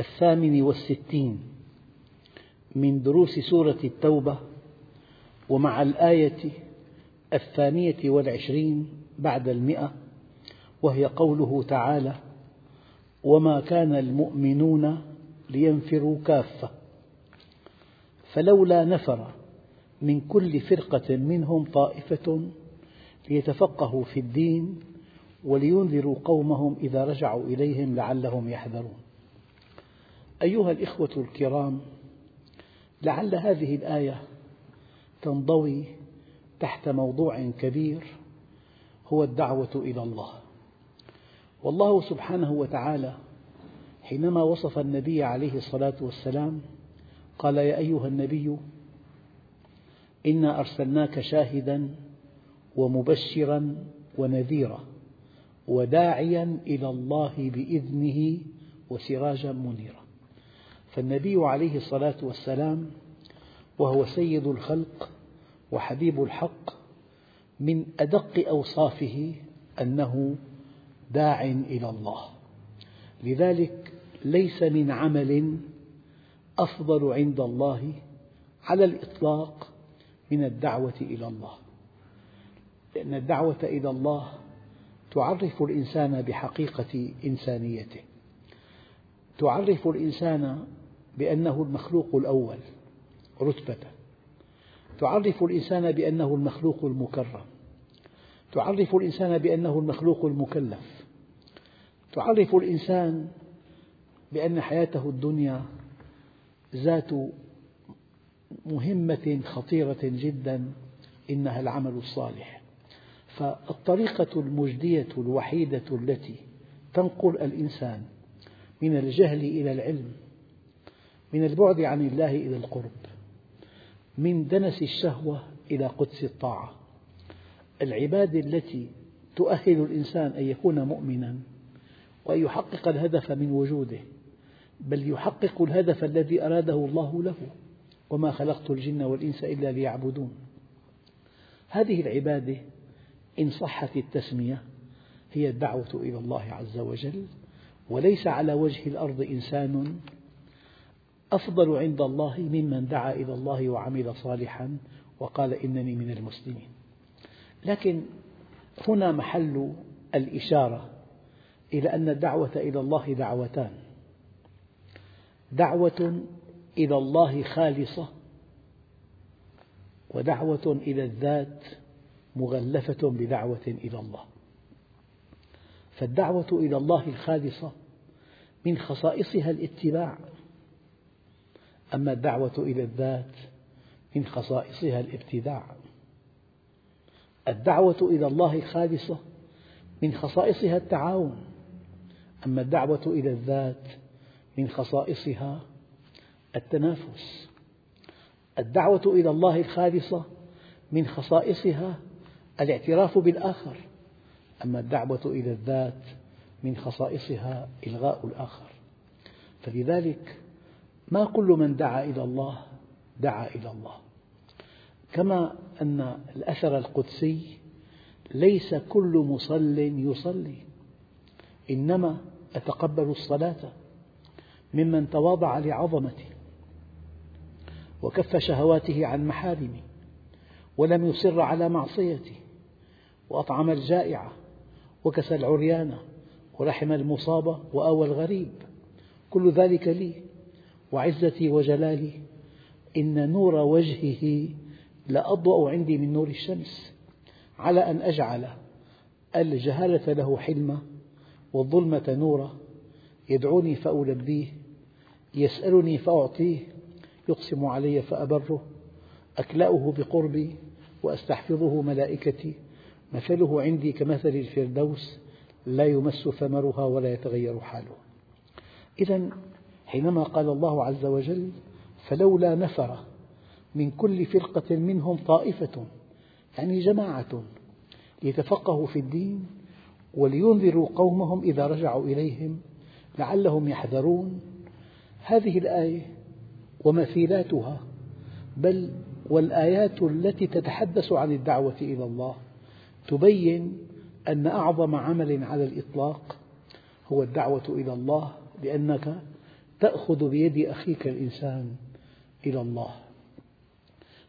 الثامن والستين من دروس سورة التوبة ومع الآية الثانية والعشرين بعد المئة وهي قوله تعالى وما كان المؤمنون لينفروا كافة فلولا نفر من كل فرقة منهم طائفة ليتفقهوا في الدين ولينذروا قومهم إذا رجعوا إليهم لعلهم يحذرون. أيها الإخوة الكرام لعل هذه الآية تنضوي تحت موضوع كبير هو الدعوة إلى الله. والله سبحانه وتعالى حينما وصف النبي عليه الصلاة والسلام قال يا أيها النبي إنا أرسلناك شاهدا ومبشرا ونذيرا وداعيا إلى الله بإذنه وسراجا منيرا. فالنبي عليه الصلاة والسلام وهو سيد الخلق وحبيب الحق من أدق أوصافه أنه داع إلى الله. لذلك ليس من عمل أفضل عند الله على الإطلاق من الدعوة إلى الله. لأن الدعوة إلى الله تعرف الإنسان بحقيقة إنسانيته. تعرف الإنسان بأنه المخلوق الأول رتبة. تعرف الإنسان بأنه المخلوق المكرم. تعرف الإنسان بأنه المخلوق المكلف. تعرف الإنسان بأن حياته الدنيا ذات مهمة خطيرة جدا إنها العمل الصالح. فالطريقة المجدية الوحيدة التي تنقل الإنسان من الجهل إلى العلم من البعد عن الله إلى القرب من دنس الشهوة إلى قدس الطاعة. العبادة التي تؤهل الإنسان أن يكون مؤمنا وأن يحقق الهدف من وجوده بل يحقق الهدف الذي أراده الله له وما خلقت الجن والإنس إلا ليعبدون. هذه العبادة إن صحت التسمية هي الدعوة إلى الله عز وجل وليس على وجه الأرض إنسان أفضل عند الله ممن دعا إلى الله وعمل صالحا وقال إنني من المسلمين. لكن هنا محل الإشارة إلى أن الدعوة إلى الله دعوتان. دعوة إلى الله خالصة ودعوة إلى الذات مغلفة بدعوة إلى الله. فالدعوة إلى الله الخالصة من خصائصها الاتباع. أما الدعوة إلى الذات من خصائصها الابتداع. الدعوة إلى الله الخالصة من خصائصها التعاون. أما الدعوة إلى الذات من خصائصها التنافس. الدعوة إلى الله الخالصة من خصائصها الاعتراف بالآخر. أما الدعوة إلى الذات من خصائصها إلغاء الآخر. فلذلك ما كل من دعا إلى الله دعا إلى الله. كما أن الأثر القدسي ليس كل مصل يصلي إنما أتقبل الصلاة ممن تواضع لعظمتي وكف شهواته عن محارمي ولم يصر على معصيتي وأطعم الجائع وكسى العريان ورحم المصاب وآوى الغريب. كل ذلك لي وعزتي وجلالي إن نور وجهه لأضوأ عندي من نور الشمس على أن أجعل الجهالة له حلما والظلمة نورا يدعوني فألبيه يسألني فأعطيه يقسم علي فأبره أكلأه بقربي وأستحفظه ملائكتي مثله عندي كمثل الفردوس لا يمس ثمرها ولا يتغير حاله. إذا حينما قال الله عز وجل فلولا نفر من كل فرقة منهم طائفة يعني جماعة ليتفقهوا في الدين ولينذروا قومهم إذا رجعوا إليهم لعلهم يحذرون. هذه الآية ومثيلاتها بل والآيات التي تتحدث عن الدعوة إلى الله تبين أن أعظم عمل على الإطلاق هو الدعوة إلى الله لأنك تأخذ بيد أخيك الإنسان إلى الله.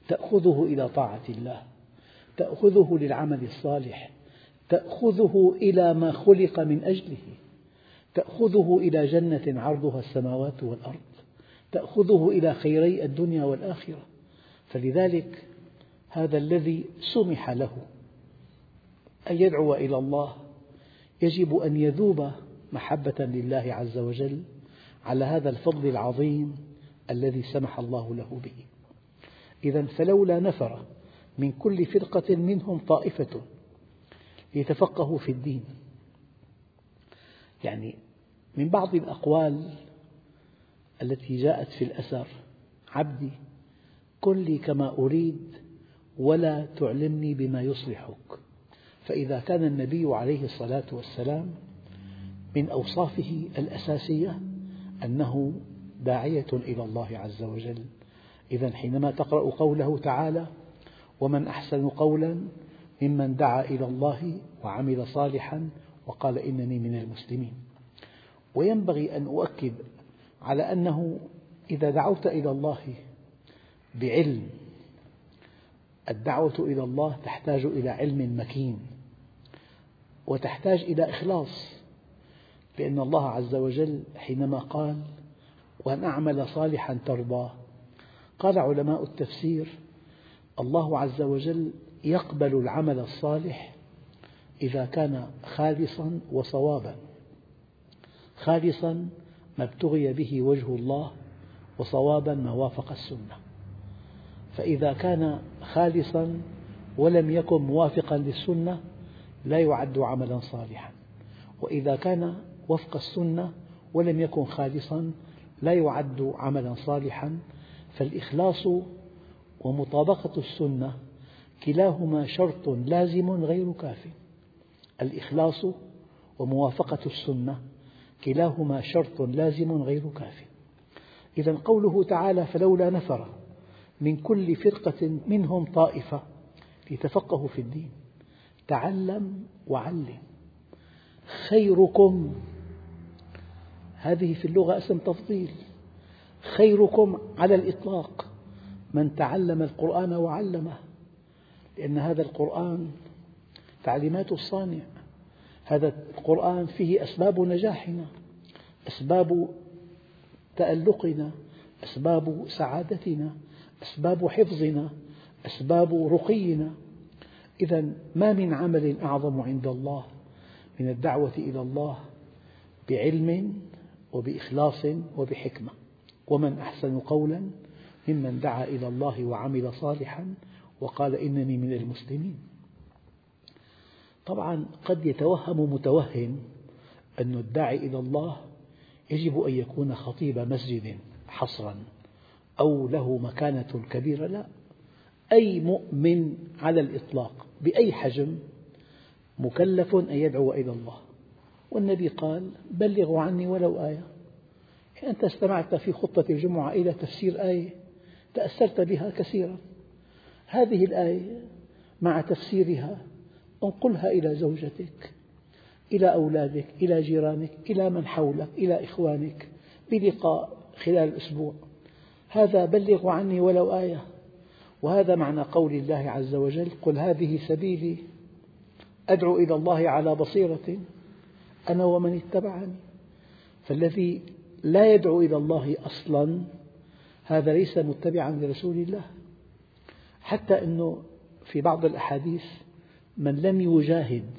تأخذه إلى طاعة الله. تأخذه للعمل الصالح. تأخذه إلى ما خلق من أجله. تأخذه إلى جنة عرضها السماوات والأرض. تأخذه إلى خيري الدنيا والآخرة. فلذلك هذا الذي سمح له أن يدعو إلى الله يجب أن يذوب محبة لله عز وجل على هذا الفضل العظيم الذي سمح الله له به. إذا فلولا نفر من كل فرقة منهم طائفة ليتفقهوا في الدين. يعني من بعض الأقوال التي جاءت في الأثر عبدي كن لي كما أريد ولا تعلمني بما يصلحك. فإذا كان النبي عليه الصلاة والسلام من أوصافه الأساسية أنه داعية إلى الله عز وجل. إذا حينما تقرأ قوله تعالى ومن أحسن قولا ممن دعا إلى الله وعمل صالحا وقال إنني من المسلمين وينبغي أن أؤكد على أنه إذا دعوت إلى الله بعلم الدعوة إلى الله تحتاج إلى علم مكين وتحتاج إلى إخلاص. لأن الله عز وجل حينما قال وأن أعمل صالحا ترضاه. قال علماء التفسير الله عز وجل يقبل العمل الصالح إذا كان خالصا وصوابا خالصا ما ابتغي به وجه الله وصوابا ما وافق السنة. فإذا كان خالصا ولم يكن موافقا للسنة لا يعد عملا صالحا. وإذا كان وفق السنة ولم يكن خالصا لا يعد عملا صالحا فالإخلاص ومطابقة السنة كلاهما شرط لازم غير كاف. الإخلاص وموافقة السنة كلاهما شرط لازم غير كاف. إذا قوله تعالى فلولا نفر من كل فرقة منهم طائفة ليتفقهوا في الدين تعلم وعلم. خيركم هذه في اللغة اسم تفضيل. خيركم على الإطلاق. من تعلم القرآن وعلمه. لأن هذا القرآن تعليمات الصانع. هذا القرآن فيه أسباب نجاحنا أسباب تألقنا أسباب سعادتنا أسباب حفظنا أسباب رقينا. إذا ما من عمل أعظم عند الله من الدعوة إلى الله بعلم وبإخلاص وبحكمة. ومن أحسن قولا ممن دعا إلى الله وعمل صالحا وقال إنني من المسلمين. طبعا قد يتوهم متوهم أن الداعي إلى الله يجب أن يكون خطيب مسجد حصرا أو له مكانة كبيرة. لا أي مؤمن على الإطلاق بأي حجم مكلف أن يدعو إلى الله. والنبي قال بلغوا عني ولو آية. أنت استمعت في خطبة الجمعة إلى تفسير آية تأثرت بها كثيرا. هذه الآية مع تفسيرها انقلها إلى زوجتك إلى أولادك إلى جيرانك إلى من حولك إلى إخوانك بلقاء خلال الأسبوع. هذا بلغ عني ولو آية. وهذا معنى قول الله عز وجل قل هذه سبيلي أدعو إلى الله على بصيرة. أنا ومن اتبعني. فالذي لا يدعو إلى الله أصلا هذا ليس متبعا لرسول الله. حتى أنه في بعض الأحاديث من لم يجاهد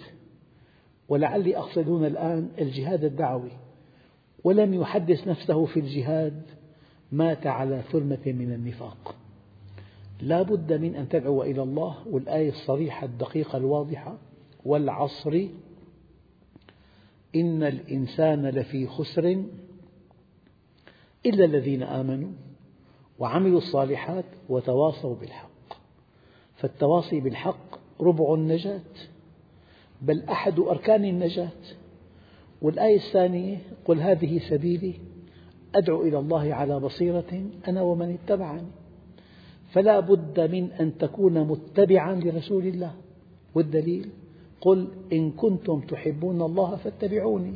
ولعلي أقصد هنا الآن الجهاد الدعوي ولم يحدث نفسه في الجهاد مات على ثرمة من النفاق. لا بد من أن تدعو إلى الله والآية الصريحة الدقيقة الواضحة والعصر إن الإنسان لفي خسر إلا الذين آمنوا وعملوا الصالحات وتواصوا بالحق. فالتواصي بالحق ربع النجاة بل أحد أركان النجاة. والآية الثانية قل هذه سبيلي أدعو إلى الله على بصيرة أنا ومن اتبعني. فلا بد من أن تكون متبعا لرسول الله. والدليل قل إن كنتم تحبون الله فاتبعوني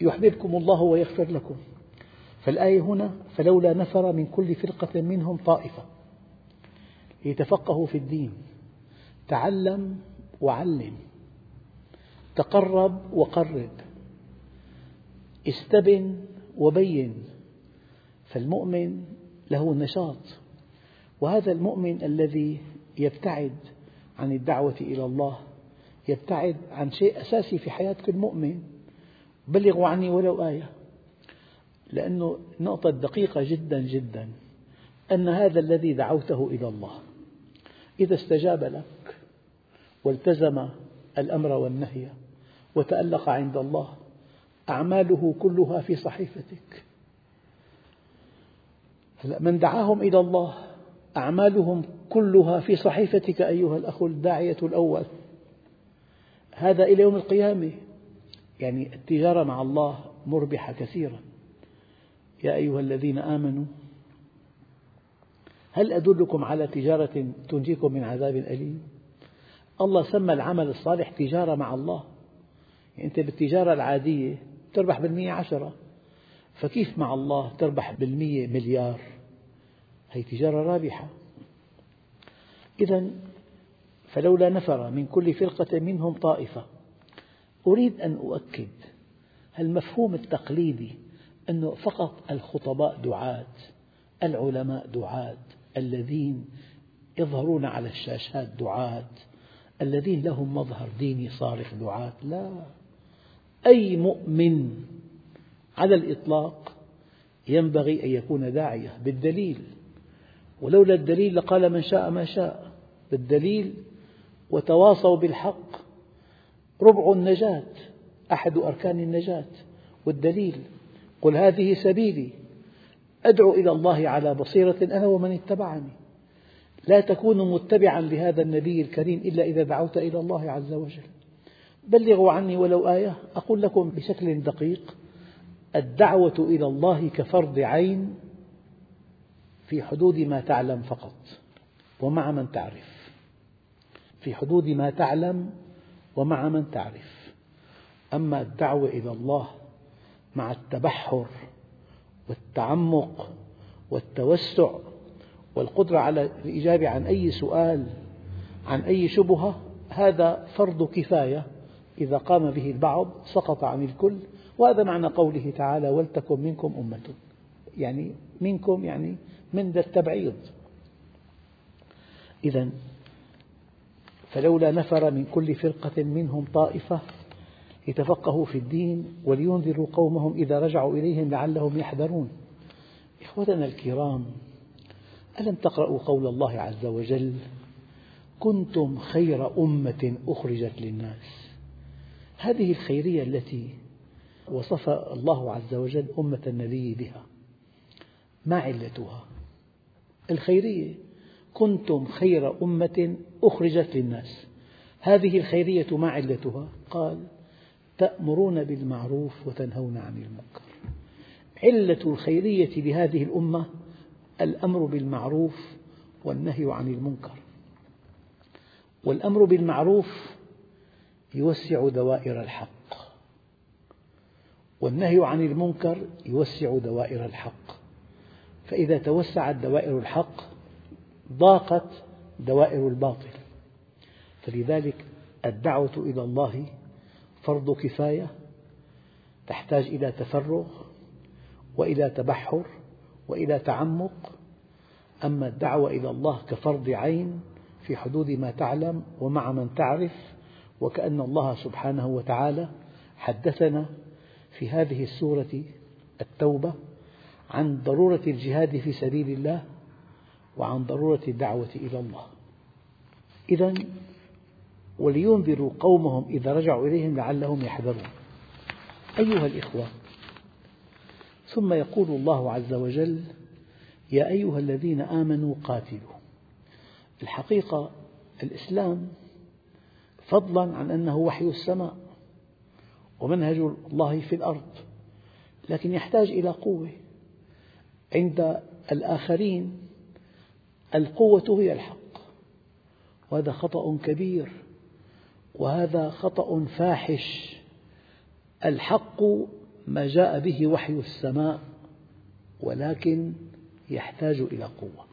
يحببكم الله ويغفر لكم. فالآية هنا فلولا نفر من كل فرقة منهم طائفة ليتفقهوا في الدين. تعلم وعلم. تقرب وقرب. استبن وبين. فالمؤمن له نشاط. وهذا المؤمن الذي يبتعد عن الدعوة إلى الله يبتعد عن شيء أساسي في حياة كل مؤمن. بلغوا عني ولو آية. لأنه نقطة دقيقة جدا جدا. أن هذا الذي دعوته إلى الله. إذا استجاب لك والتزم الأمر والنهي وتألق عند الله أعماله كلها في صحيفتك. من دعاهم إلى الله أعمالهم كلها في صحيفتك أيها الأخ الداعية الأول. هذا إلى يوم القيامة. يعني التجارة مع الله مربحة كثيرا. يا أيها الذين آمنوا هل أدلكم على تجارة تنجيكم من عذاب أليم؟ الله سمى العمل الصالح تجارة مع الله. يعني أنت بالتجارة العادية تربح بالمية عشرة فكيف مع الله تربح بالمية مليار؟ هي تجارة رابحة. إذا فلولا نفر من كل فرقة منهم طائفة. أريد أن أؤكد المفهوم التقليدي أنه فقط الخطباء دعاة العلماء دعاة الذين يظهرون على الشاشات دعاة الذين لهم مظهر ديني صارخ دعاة؟ لا. أي مؤمن على الإطلاق ينبغي أن يكون داعية بالدليل. ولولا الدليل لقال من شاء ما شاء. بالدليل وتواصوا بالحق. ربع النجاة أحد أركان النجاة. والدليل قل هذه سبيلي. أدعو إلى الله على بصيرة أنا ومن اتبعني. لا تكون متبعا لهذا النبي الكريم إلا إذا دعوت إلى الله عز وجل. بلغوا عني ولو آية أقول لكم بشكل دقيق. الدعوة إلى الله كفرض عين في حدود ما تعلم فقط ومع من تعرف. في حدود ما تعلم ومع من تعرف. أما الدعوة إلى الله مع التبحر والتعمق والتوسع والقدرة على الإجابة عن أي سؤال عن أي شبهة هذا فرض كفاية. إذا قام به البعض سقط عن الكل وهذا معنى قوله تعالى ولتكن منكم أمة. يعني منكم يعني من ذا التبعيض. إذا فلولا نفر من كل فرقة منهم طائفة ليتفقهوا في الدين ولينذروا قومهم إذا رجعوا إليهم لعلهم يحذرون. إخوتنا الكرام ألم تقرأوا قول الله عز وجل؟ كنتم خير أمة أخرجت للناس. هذه الخيرية التي وصف الله عز وجل أمة النبي بها ما علتها؟ الخيرية كنتم خير أمة أخرجت للناس. هذه الخيرية ما علتها؟ قال تأمرون بالمعروف وتنهون عن المنكر. علة الخيرية لهذه الأمة الأمر بالمعروف والنهي عن المنكر. والأمر بالمعروف يوسع دوائر الحق والنهي عن المنكر يوسع دوائر الحق. فإذا توسعت دوائر الحق ضاقت دوائر الباطل. فلذلك الدعوة إلى الله فرض كفاية تحتاج إلى تفرغ وإلى تبحر وإلى تعمق. أما الدعوة إلى الله كفرض عين في حدود ما تعلم ومع من تعرف وكأن الله سبحانه وتعالى حدثنا في هذه السورة التوبة عن ضرورة الجهاد في سبيل الله وعن ضرورة الدعوة إلى الله. إذا ولينذروا قومهم إذا رجعوا إليهم لعلهم يحذرون. أيها الإخوة ثم يقول الله عز وجل يا أيها الذين آمنوا قاتلوا. الحقيقة الإسلام فضلا عن أنه وحي السماء ومنهج الله في الأرض لكن يحتاج إلى قوة عند الآخرين القوة هي الحق. وهذا خطأ كبير. وهذا خطأ فاحش. الحق ما جاء به وحي السماء ولكن يحتاج إلى قوة.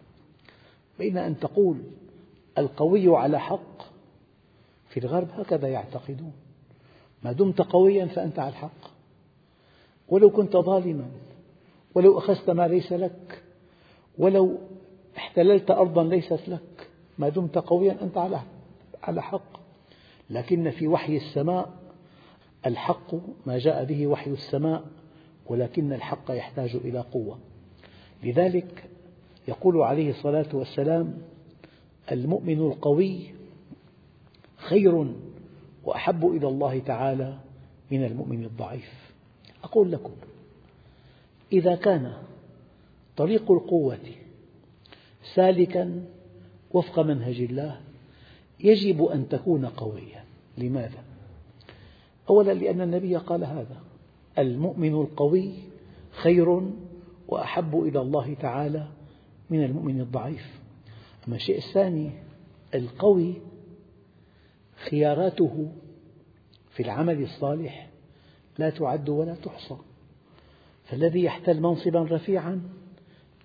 بين أن تقول القوي على حق في الغرب هكذا يعتقدون. ما دمت قويا فأنت على الحق. ولو كنت ظالما ولو أخذت ما ليس لك ولو احتللت أرضا ليست لك ما دمت قويا أنت على حق. لكن في وحي السماء الحق ما جاء به وحي السماء ولكن الحق يحتاج إلى قوة. لذلك يقول عليه الصلاة والسلام المؤمن القوي خير وأحب إلى الله تعالى من المؤمن الضعيف. أقول لكم إذا كان طريق القوة سالكا وفق منهج الله يجب أن تكون قويا. لماذا؟ أولا لأن النبي قال هذا المؤمن القوي خير وأحب إلى الله تعالى من المؤمن الضعيف. أما الشيء الثاني القوي خياراته في العمل الصالح لا تعد ولا تحصى. فالذي يحتل منصبا رفيعا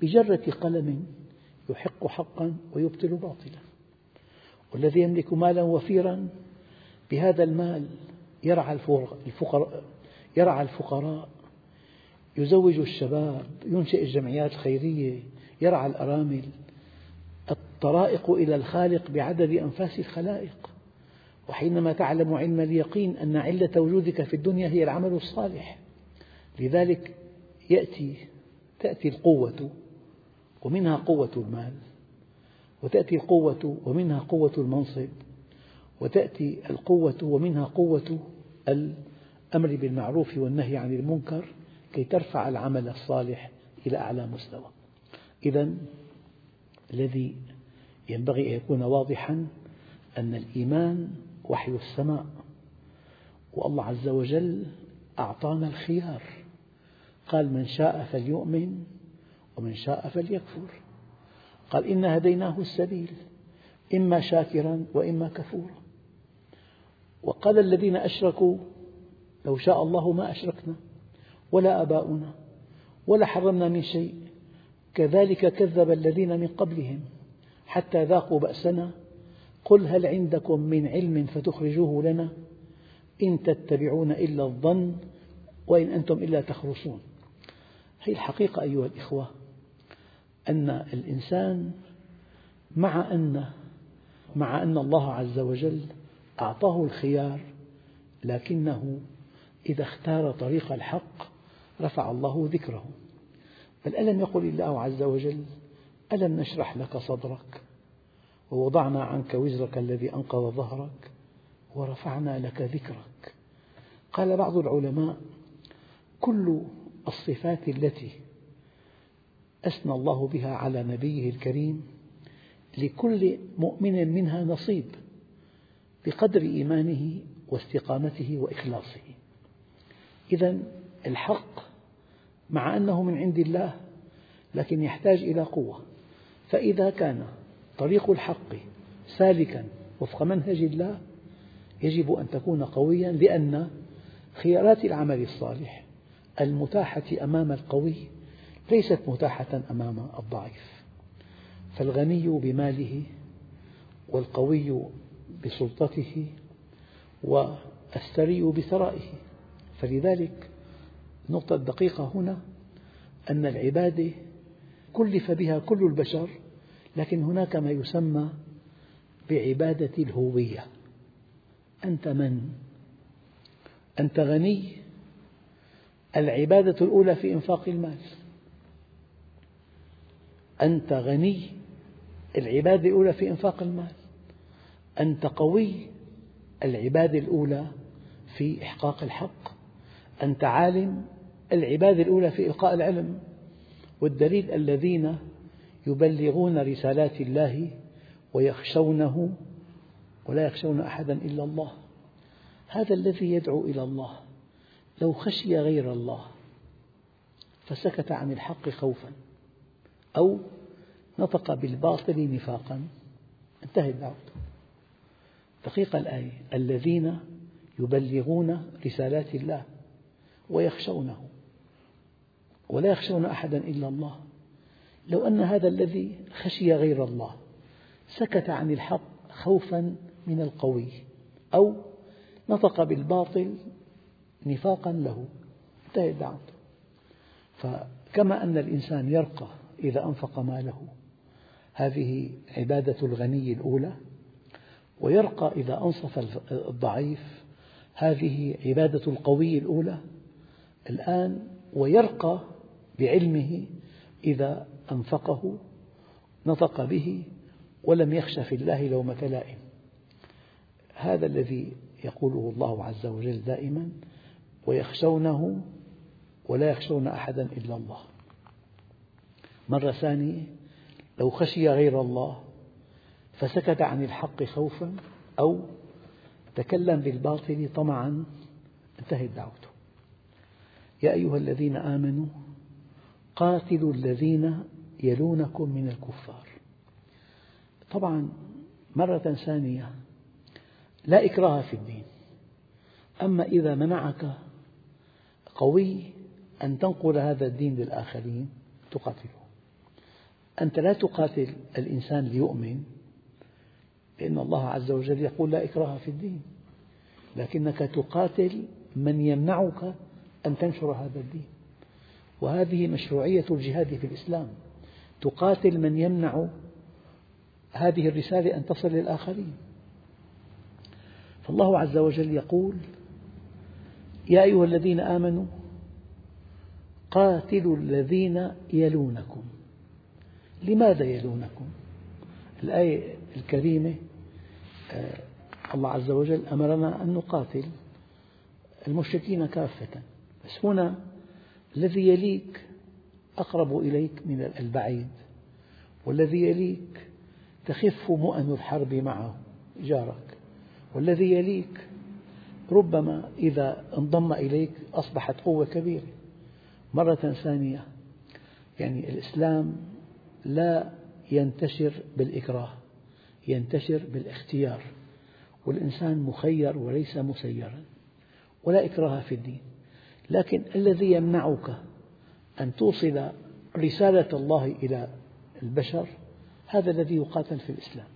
بجرة قلم يحق حقا ويبطل باطلا. والذي يملك مالا وفيرا بهذا المال يرعى الفقراء, يرعى الفقراء يزوج الشباب ينشئ الجمعيات الخيرية يرعى الأرامل. الطرائق إلى الخالق بعدد أنفاس الخلائق. وحينما تعلم علم اليقين أن علة وجودك في الدنيا هي العمل الصالح لذلك يأتي تأتي القوة ومنها قوة المال وتأتي القوة ومنها قوة المنصب وتأتي القوة ومنها قوة الأمر بالمعروف والنهي عن المنكر كي ترفع العمل الصالح إلى أعلى مستوى. إذا الذي ينبغي أن يكون واضحا أن الإيمان وحي السماء والله عز وجل أعطانا الخيار. قال من شاء فليؤمن ومن شاء فليكفر. قال إنا هديناه السبيل إما شاكرا وإما كفورا. وقال الذين أشركوا لو شاء الله ما أشركنا ولا آباؤنا ولا حرمنا من شيء. كذلك كذب الذين من قبلهم حتى ذاقوا بأسنا. قل هل عندكم من علم فتخرجوه لنا؟ إن تتبعون إلا الظن وإن أنتم إلا تخرصون. هذه الحقيقة أيها الإخوة. أن الإنسان مع أن مع أن الله عز وجل أعطاه الخيار لكنه إذا اختار طريق الحق رفع الله ذكره. بل ألم يقل الله عز وجل ألم نشرح لك صدرك ووضعنا عنك وزرك الذي أنقض ظهرك ورفعنا لك ذكرك؟ قال بعض العلماء كل الصفات التي أثنى الله بها على نبيه الكريم لكل مؤمن منها نصيب بقدر إيمانه واستقامته وإخلاصه. إذا الحق مع أنه من عند الله لكن يحتاج إلى قوة. فإذا كان طريق الحق سالكا وفق منهج الله يجب أن تكون قويا لأن خيارات العمل الصالح المتاحة أمام القوي ليست متاحة أمام الضعيف. فالغني بماله والقوي بسلطته والثري بثرائه. فلذلك النقطة الدقيقة هنا أن العبادة كلف بها كل البشر لكن هناك ما يسمى بعبادة الهوية. أنت من؟ أنت غني؟ العبادة الأولى في إنفاق المال. أنت غني العبادة الأولى في إنفاق المال. أنت قوي العبادة الأولى في إحقاق الحق. أنت عالم العبادة الأولى في إلقاء العلم. والدليل الذين يبلغون رسالات الله ويخشونه ولا يخشون أحدا إلا الله. هذا الذي يدعو إلى الله. لو خشي غير الله فسكت عن الحق خوفا. أو نطق بالباطل نفاقا. انتهت دعوته دقيقة الآية. الذين يبلغون رسالات الله ويخشونه. ولا يخشون أحدا إلا الله. لو أن هذا الذي خشي غير الله سكت عن الحق خوفا من القوي أو نطق بالباطل نفاقا له. انتهت دعوته فكما أن الإنسان يرقى إذا أنفق ماله. هذه عبادة الغني الأولى. ويرقى إذا أنصف الضعيف. هذه عبادة القوي الأولى. الآن ويرقى بعلمه إذا أنفقه نطق به ولم يخش في الله لومة لائم هذا الذي يقوله الله عز وجل دائما ويخشونه ولا يخشون أحدا إلا الله. مرة ثانية لو خشي غير الله فسكت عن الحق خوفا أو تكلم بالباطل طمعا انتهت دعوته. يا أيها الذين آمنوا قاتلوا الذين يلونكم من الكفار. طبعا مرة ثانية لا إكراه في الدين. أما إذا منعك قوي أن تنقل هذا الدين للآخرين تقاتله. أنت لا تقاتل الإنسان ليؤمن لأن الله عز وجل يقول لا إكراه في الدين. لكنك تقاتل من يمنعك أن تنشر هذا الدين. وهذه مشروعية الجهاد في الإسلام. تقاتل من يمنع هذه الرسالة أن تصل للآخرين. فالله عز وجل يقول يا أيها الذين آمنوا قاتلوا الذين يلونكم. لماذا يلونكم الآية الكريمة آه، الله عز وجل أمرنا أن نقاتل المشركين كافة. بس هنا الذي يليك أقرب إليك من البعيد والذي يليك تخف مؤن الحرب معه جارك والذي يليك ربما إذا انضم إليك أصبحت قوة كبيرة. مرة ثانية يعني الإسلام لا ينتشر بالإكراه ينتشر بالاختيار. والإنسان مخير وليس مسيرا ولا إكراه في الدين. لكن الذي يمنعك أن توصل رسالة الله إلى البشر هذا الذي يقاتل في الإسلام.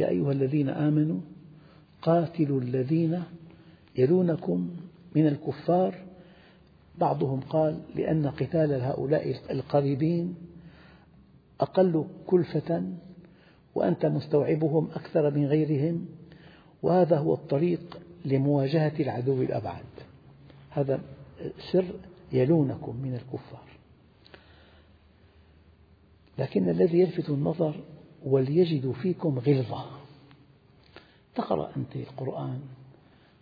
يا أيها الذين آمنوا قاتلوا الذين يلونكم من الكفار. بعضهم قال لأن قتال هؤلاء القريبين أقل كلفة وأنت مستوعبهم أكثر من غيرهم وهذا هو الطريق لمواجهة العدو الأبعد. هذا سر يلونكم من الكفار. لكن الذي يلفت النظر وليجدوا فيكم غلظة. تقرأ أنت القرآن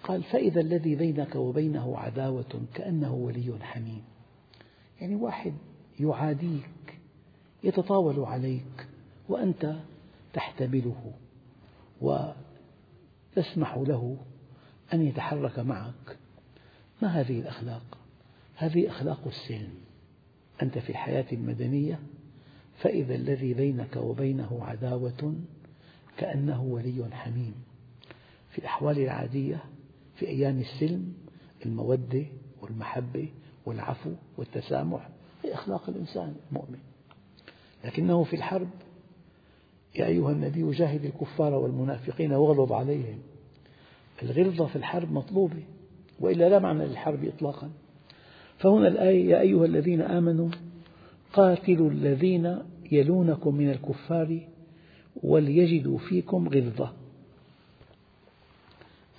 قال فإذا الذي بينك وبينه عداوة كأنه ولي حميم. يعني واحد يعاديك يتطاول عليك وأنت تحتمله وتسمح له أن يتحرك معك. ما هذه الأخلاق؟ هذه أخلاق السلم أنت في الحياة المدنية فإذا الذي بينك وبينه عداوة كأنه ولي حميم. في الأحوال العادية في أيام السلم المودة والمحبة والعفو والتسامح هي أخلاق الإنسان المؤمن. لكنه في الحرب. يا أيها النبي جاهد الكفار والمنافقين واغلظ عليهم. الغلظة في الحرب مطلوبة وإلا لا معنى للحرب إطلاقا. فهنا الآية يا أيها الذين آمنوا قاتلوا الذين يلونكم من الكفار وليجدوا فيكم غلظة.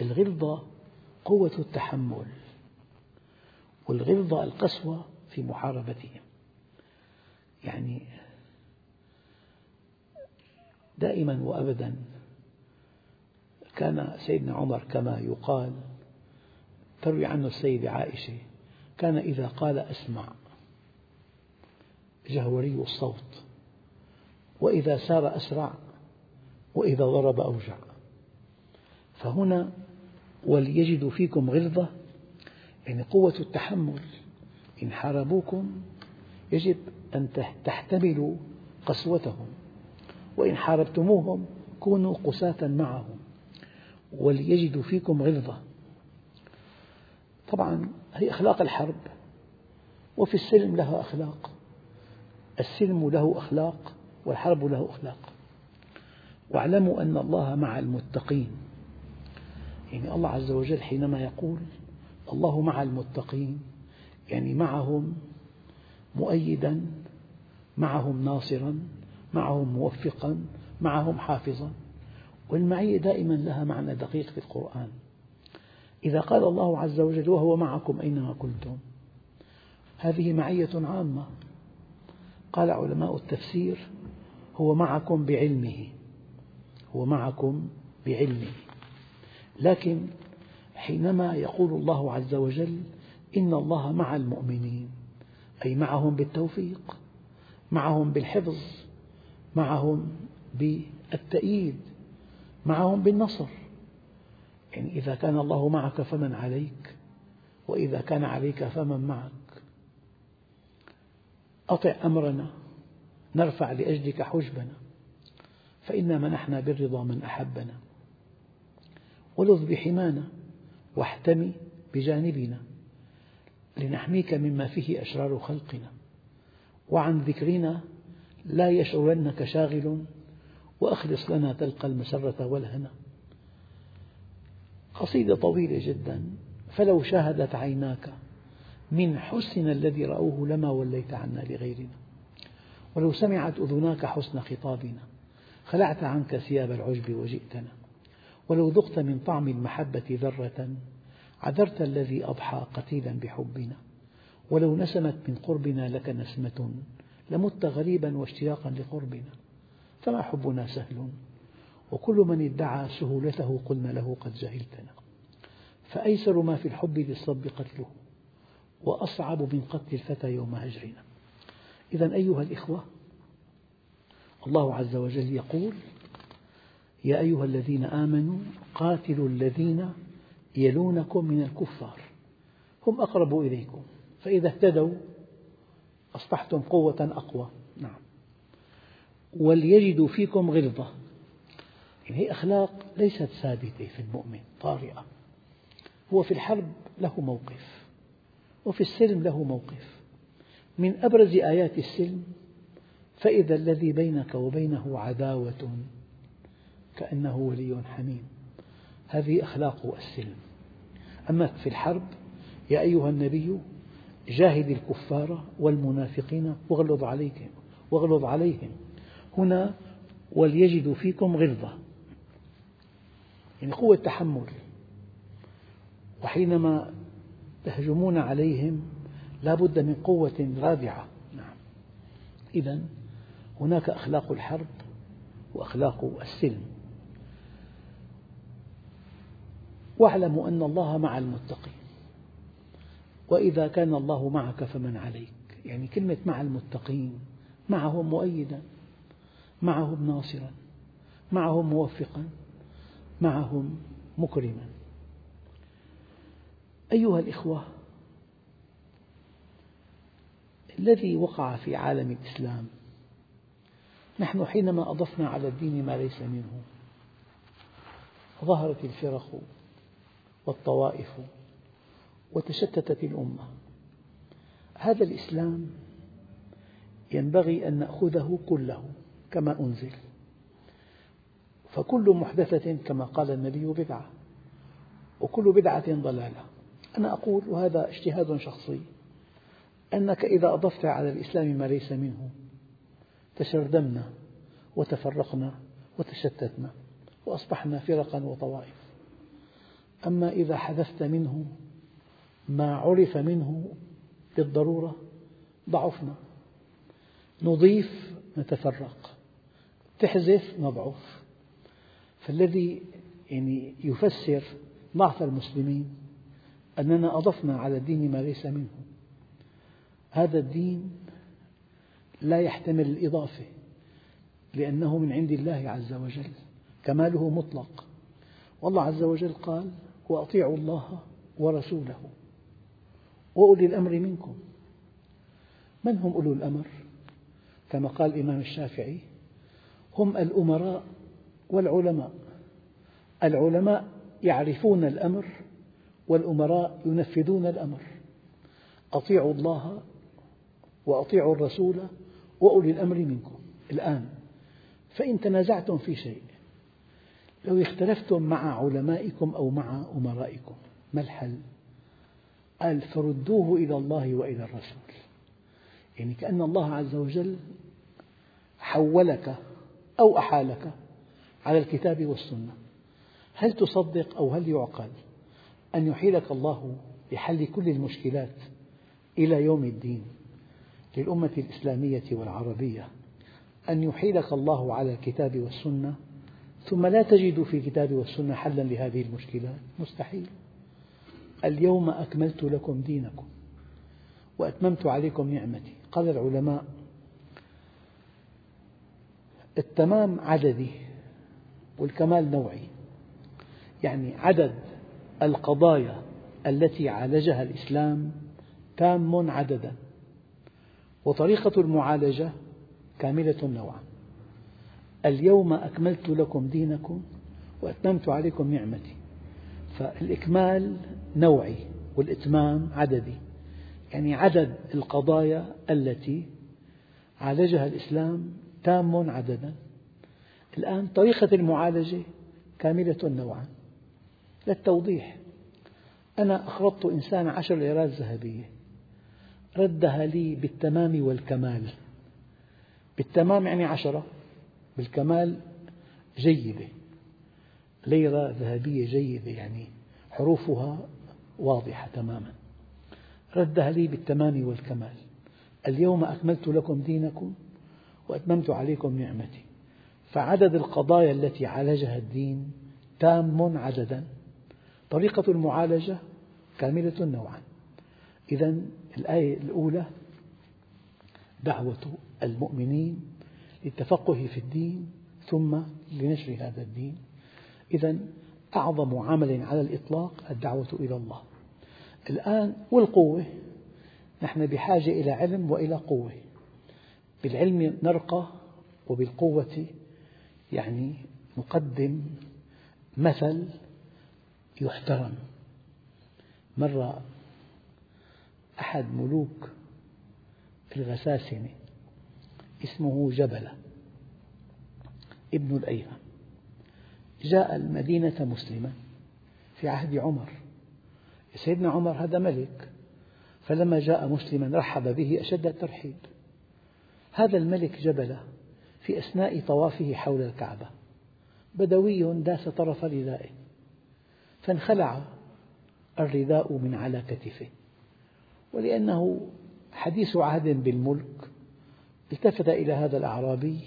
الغلظة قوة التحمل والغلظة القسوة في محاربتهم. يعني دائما وأبدا. كان سيدنا عمر كما يقال تروي عنه السيدة عائشة كان إذا قال أسمع جهوري الصوت. وإذا سار أسرع وإذا ضرب أوجع. فهنا وليجدوا فيكم غلظة يعني قوة التحمل. إن حاربوكم يجب أن تحتملوا قسوتهم. وإن حاربتموهم كونوا قساة معهم وليجدوا فيكم غلظة. طبعا هي أخلاق الحرب وفي السلم لها أخلاق السلم له أخلاق والحرب له أخلاق. واعلموا أن الله مع المتقين. يعني الله عز وجل حينما يقول الله مع المتقين يعني معهم مؤيدا معهم ناصرا معهم موفقا معهم حافظا. والمعية دائما لها معنى دقيق في القرآن. إذا قال الله عز وجل وهو معكم أينما كنتم. هذه معية عامة. قال علماء التفسير هو معكم بعلمه. هو معكم بعلمه. لكن حينما يقول الله عز وجل إن الله مع المؤمنين أي معهم بالتوفيق معهم بالحفظ معهم بالتأييد معهم بالنصر. يعني إذا كان الله معك فمن عليك وإذا كان عليك فمن معك. أطع أمرنا نرفع لأجلك حجبنا فإنا منحنا بالرضا من أحبنا. ولذ بحمانا واحتمي بجانبنا لنحميك مما فيه أشرار خلقنا. وعن ذكرنا لا يشعرنك شاغل وأخلص لنا تلقى المسرة والهنا. قصيدة طويلة جدا. فلو شاهدت عيناك من حسن الذي رأوه لما وليت عنا لغيرنا. ولو سمعت أذناك حسن خطابنا. خلعت عنك ثياب العجب وجئتنا. ولو ذقت من طعم المحبة ذرة عذرت الذي أضحى قتيلا بحبنا. ولو نسمت من قربنا لك نسمة. لمت غريبا واشتياقا لقربنا فما حبنا سهل. وكل من ادعى سهولته قلنا له قد جهلتنا فأيسر ما في الحب للصب قتله وأصعب من قتل الفتى يوم هجرنا. إذا أيها الإخوة الله عز وجل يقول يا أيها الذين آمنوا قاتلوا الذين يلونكم من الكفار هم أقرب إليكم فإذا اهتدوا أصبحتم قوة أقوى. نعم. وليجدوا فيكم غلظة. يعني هي أخلاق ليست ثابتة في المؤمن طارئة. هو في الحرب له موقف وفي السلم له موقف. من أبرز آيات السلم فإذا الذي بينك وبينه عداوة كأنه ولي حميم. هذه أخلاق السلم. أما في الحرب يا أيها النبي جاهد الكفار والمنافقين واغلظ عليهم واغلظ عليهم. هنا وليجدوا فيكم غلظة. يعني قوة تحمل. وحينما تهجمون عليهم لا بد من قوة رادعة. نعم. إذا هناك أخلاق الحرب وأخلاق السلم. واعلموا أن الله مع المتقين. وإذا كان الله معك فمن عليك. يعني كلمة مع المتقين معهم مؤيدا معهم ناصرا معهم موفقا معهم مكرما. أيها الإخوة الذي وقع في عالم الإسلام نحن حينما أضفنا على الدين ما ليس منه ظهرت الفرق والطوائف. وتشتتت الأمة. هذا الإسلام ينبغي أن نأخذه كله كما أنزل. فكل محدثة كما قال النبي بدعة وكل بدعة ضلالة. أنا أقول وهذا اجتهاد شخصي أنك إذا أضفت على الإسلام ما ليس منه تشردمنا وتفرقنا وتشتتنا وأصبحنا فرقا وطوائف. أما إذا حذفت منه ما عرف منه بالضرورة ضعفنا. نضيف نتفرق. تحذف نضعف فالذي يعني يفسر ضعف المسلمين أننا أضفنا على الدين ما ليس منه. هذا الدين لا يحتمل الإضافة لأنه من عند الله عز وجل. كماله مطلق. والله عز وجل قال وأطيعوا الله ورسوله. وأولي الأمر منكم من هم أولو الأمر؟ كما قال الإمام الشافعي هم الأمراء والعلماء العلماء يعرفون الأمر والأمراء ينفذون الأمر أطيعوا الله وأطيعوا الرسول وأولي الأمر منكم الآن فإن تنازعتم في شيء لو اختلفتم مع علمائكم أو مع أمرائكم ما الحل؟ قال فردوه إلى الله وإلى الرسول. يعني كأن الله عز وجل حولك أو أحالك على الكتاب والسنة. هل تصدق أو هل يعقل أن يحيلك الله لحل كل المشكلات إلى يوم الدين للأمة الإسلامية والعربية؟ أن يحيلك الله على الكتاب والسنة ثم لا تجد في الكتاب والسنة حلا لهذه المشكلات؟ مستحيل. اليوم أكملت لكم دينكم وأتممت عليكم نعمتي. قال العلماء التمام عددي والكمال نوعي يعني عدد القضايا التي عالجها الإسلام تام عددا وطريقة المعالجة كاملة نوعا. اليوم أكملت لكم دينكم وأتممت عليكم نعمتي. فالإكمال نوعي والإتمام عددي. يعني عدد القضايا التي عالجها الإسلام تام عددا. الآن طريقة المعالجة كاملة نوعا للتوضيح. أنا أقرضت إنسان عشر ليرات ذهبية. ردها لي بالتمام والكمال. بالتمام يعني عشرة. بالكمال جيدة. ليرة ذهبية جيدة يعني حروفها واضحة تماما. ردها لي بالتمام والكمال. اليوم أكملت لكم دينكم وأتممت عليكم نعمتي. فعدد القضايا التي عالجها الدين تام عددا. طريقة المعالجة كاملة نوعا. إذا الآية الأولى دعوة المؤمنين للتفقه في الدين ثم لنشر هذا الدين. إذا أعظم عمل على الإطلاق الدعوة إلى الله. الآن والقوة نحن بحاجة إلى علم وإلى قوة. بالعلم نرقى وبالقوة يعني نقدم مثل يحترم. مرة أحد ملوك الغساسنة اسمه جبلة ابن الأيهم جاء المدينة مسلما في عهد عمر. سيدنا عمر هذا ملك فلما جاء مسلما رحب به أشد الترحيب. هذا الملك جبلة في أثناء طوافه حول الكعبة. بدوي داس طرف ردائه فانخلع الرداء من على كتفه. ولأنه حديث عهد بالملك التفت إلى هذا الأعرابي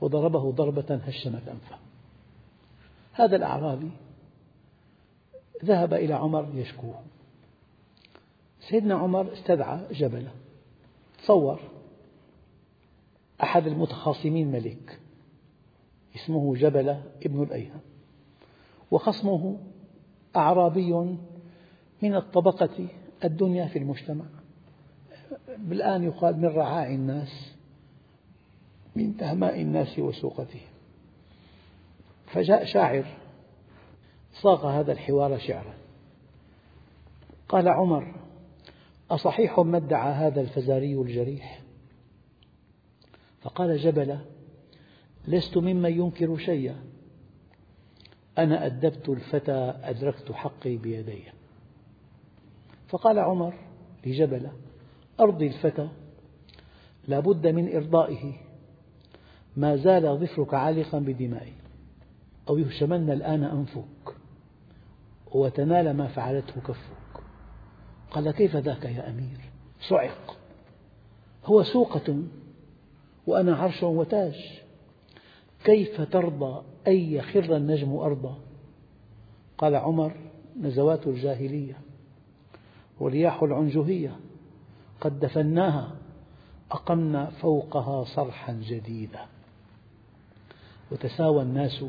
وضربه ضربة هشمت أنفه. هذا الأعرابي ذهب إلى عمر يشكوه. سيدنا عمر استدعى جبله. تصور أحد المتخاصمين ملك اسمه جبلة ابن الأيهم وخصمه أعرابي من الطبقة الدنيا في المجتمع. بالآن يقال من رعاع الناس من تهماء الناس وسوقتهم. فجاء شاعر صاغ هذا الحوار شعرا قال عمر أصحيح ما ادعى هذا الفزاري الجريح؟ فقال جبلة لست ممن ينكر شيئا. أنا أدبت الفتى أدركت حقي بيدي. فقال عمر لجبلة أرضي الفتى لا بد من إرضائه. ما زال ظفرك عالقا بدمائي. أو يهشمن الآن أنفك وتنال ما فعلته كفك. قال كيف ذاك يا أمير؟ صعق هو سوقة وأنا عرش وتاج. كيف ترضى أن يخر النجم أرضا؟ قال عمر نزوات الجاهلية ورياح العنجهية. قد دفناها أقمنا فوقها صرحا جديدا. وتساوى الناس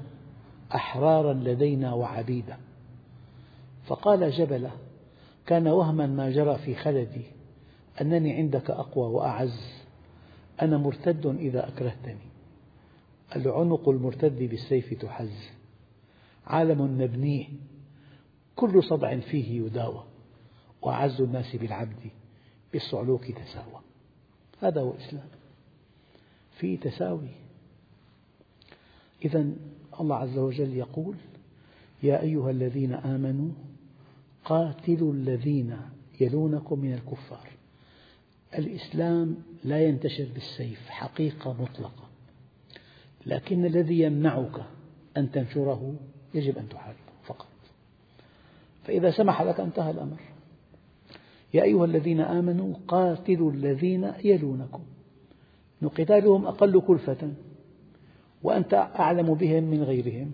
أحرارا لدينا وعبيدا. فقال جبلة كان وهما ما جرى في خلدي أنني عندك أقوى وأعز أنا مرتد إذا أكرهتني. العنق المرتد بالسيف تحز. عالم نبنيه كل صدع فيه يداوى. وأعز الناس بالعبد بالصعلوك تساوى. هذا هو الإسلام. في تساوي. إذا الله عز وجل يقول يا أيها الذين آمنوا قاتلوا الذين يلونكم من الكفار. الإسلام لا ينتشر بالسيف حقيقة مطلقة لكن الذي يمنعك أن تنشره يجب أن تحاربه فقط. فإذا سمح لك انتهى الأمر. يا أيها الذين آمنوا قاتلوا الذين يلونكم. قتالهم أقل كلفة. وأنت أعلم بهم من غيرهم.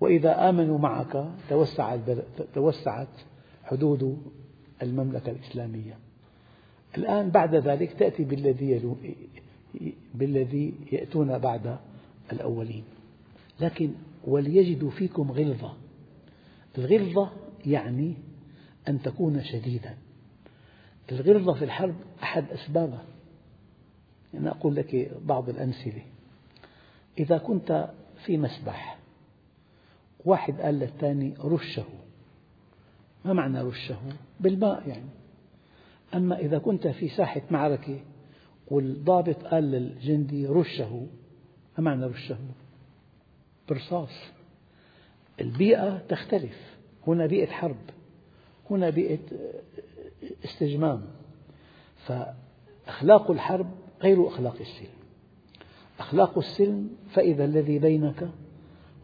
وإذا آمنوا معك توسعت حدود المملكة الإسلامية. الآن بعد ذلك تأتي بالذي بالذي يأتون بعد الأولين. لكن وليجدوا فيكم غلظة. الغلظة يعني أن تكون شديدا. الغلظة في الحرب أحد أسبابها. أنا أقول لك بعض الأمثلة. إذا كنت في مسبح واحد قال للثاني رشه. ما معنى رشه؟ بالماء يعني. أما إذا كنت في ساحة معركة والضابط قال للجندي رشه ما معنى رشه؟ برصاص. البيئة تختلف. هنا بيئة حرب هنا بيئة استجمام. فأخلاق الحرب غير أخلاق السلم أخلاق السلم فإذا الذي بينك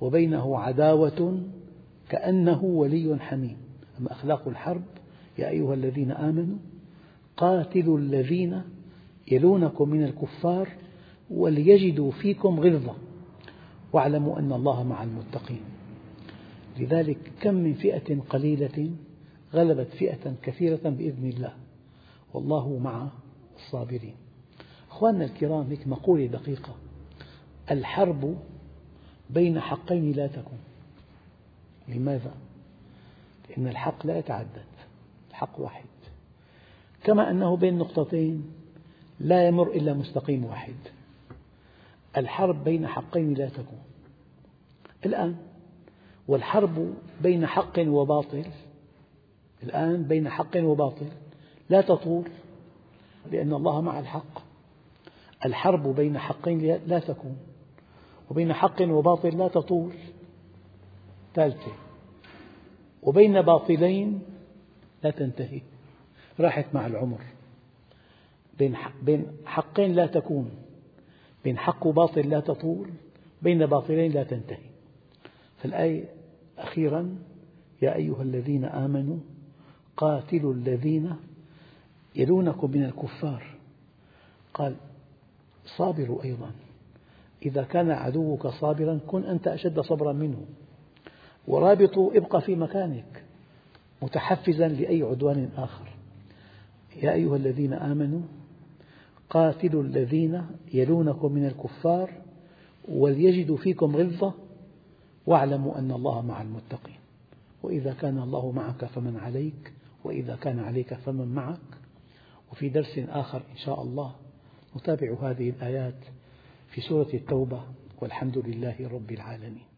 وبينه عداوة كأنه ولي حميم. أما أخلاق الحرب يا أيها الذين آمنوا قاتلوا الذين يلونكم من الكفار وليجدوا فيكم غلظة. واعلموا أن الله مع المتقين. لذلك كم من فئة قليلة غلبت فئة كثيرة بإذن الله. والله مع الصابرين. أخواننا الكرام هيك مقولة دقيقة الحرب بين حقين لا تكون. لماذا؟ لأن الحق لا يتعدد الحق واحد. كما أنه بين نقطتين لا يمر إلا مستقيم واحد. الحرب بين حقين لا تكون. الآن والحرب بين حق وباطل الآن بين حق وباطل لا تطول لأن الله مع الحق. الحرب بين حقين لا تكون. وبين حق وباطل لا تطول. ثالثة وبين باطلين لا تنتهي. راحت مع العمر. بين حقين لا تكون. بين حق وباطل لا تطول. بين باطلين لا تنتهي. فالآية أخيرا يا أيها الذين آمنوا قاتلوا الذين يلونكم من الكفار. قال صابروا أيضا. إذا كان عدوك صابرا كن أنت أشد صبرا منه. ورابطوا ابق في مكانك. متحفزا لأي عدوان آخر. يا أيها الذين آمنوا قاتلوا الذين يلونكم من الكفار وليجدوا فيكم غلظة واعلموا أن الله مع المتقين. وإذا كان الله معك فمن عليك وإذا كان عليك فمن معك. وفي درس آخر إن شاء الله نتابع هذه الآيات في سورة التوبة والحمد لله رب العالمين.